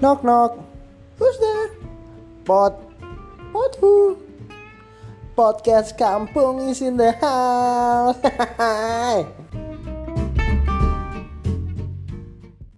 Knock knock. Who's there? Pot. Pot who? Podcast kampung is in the house.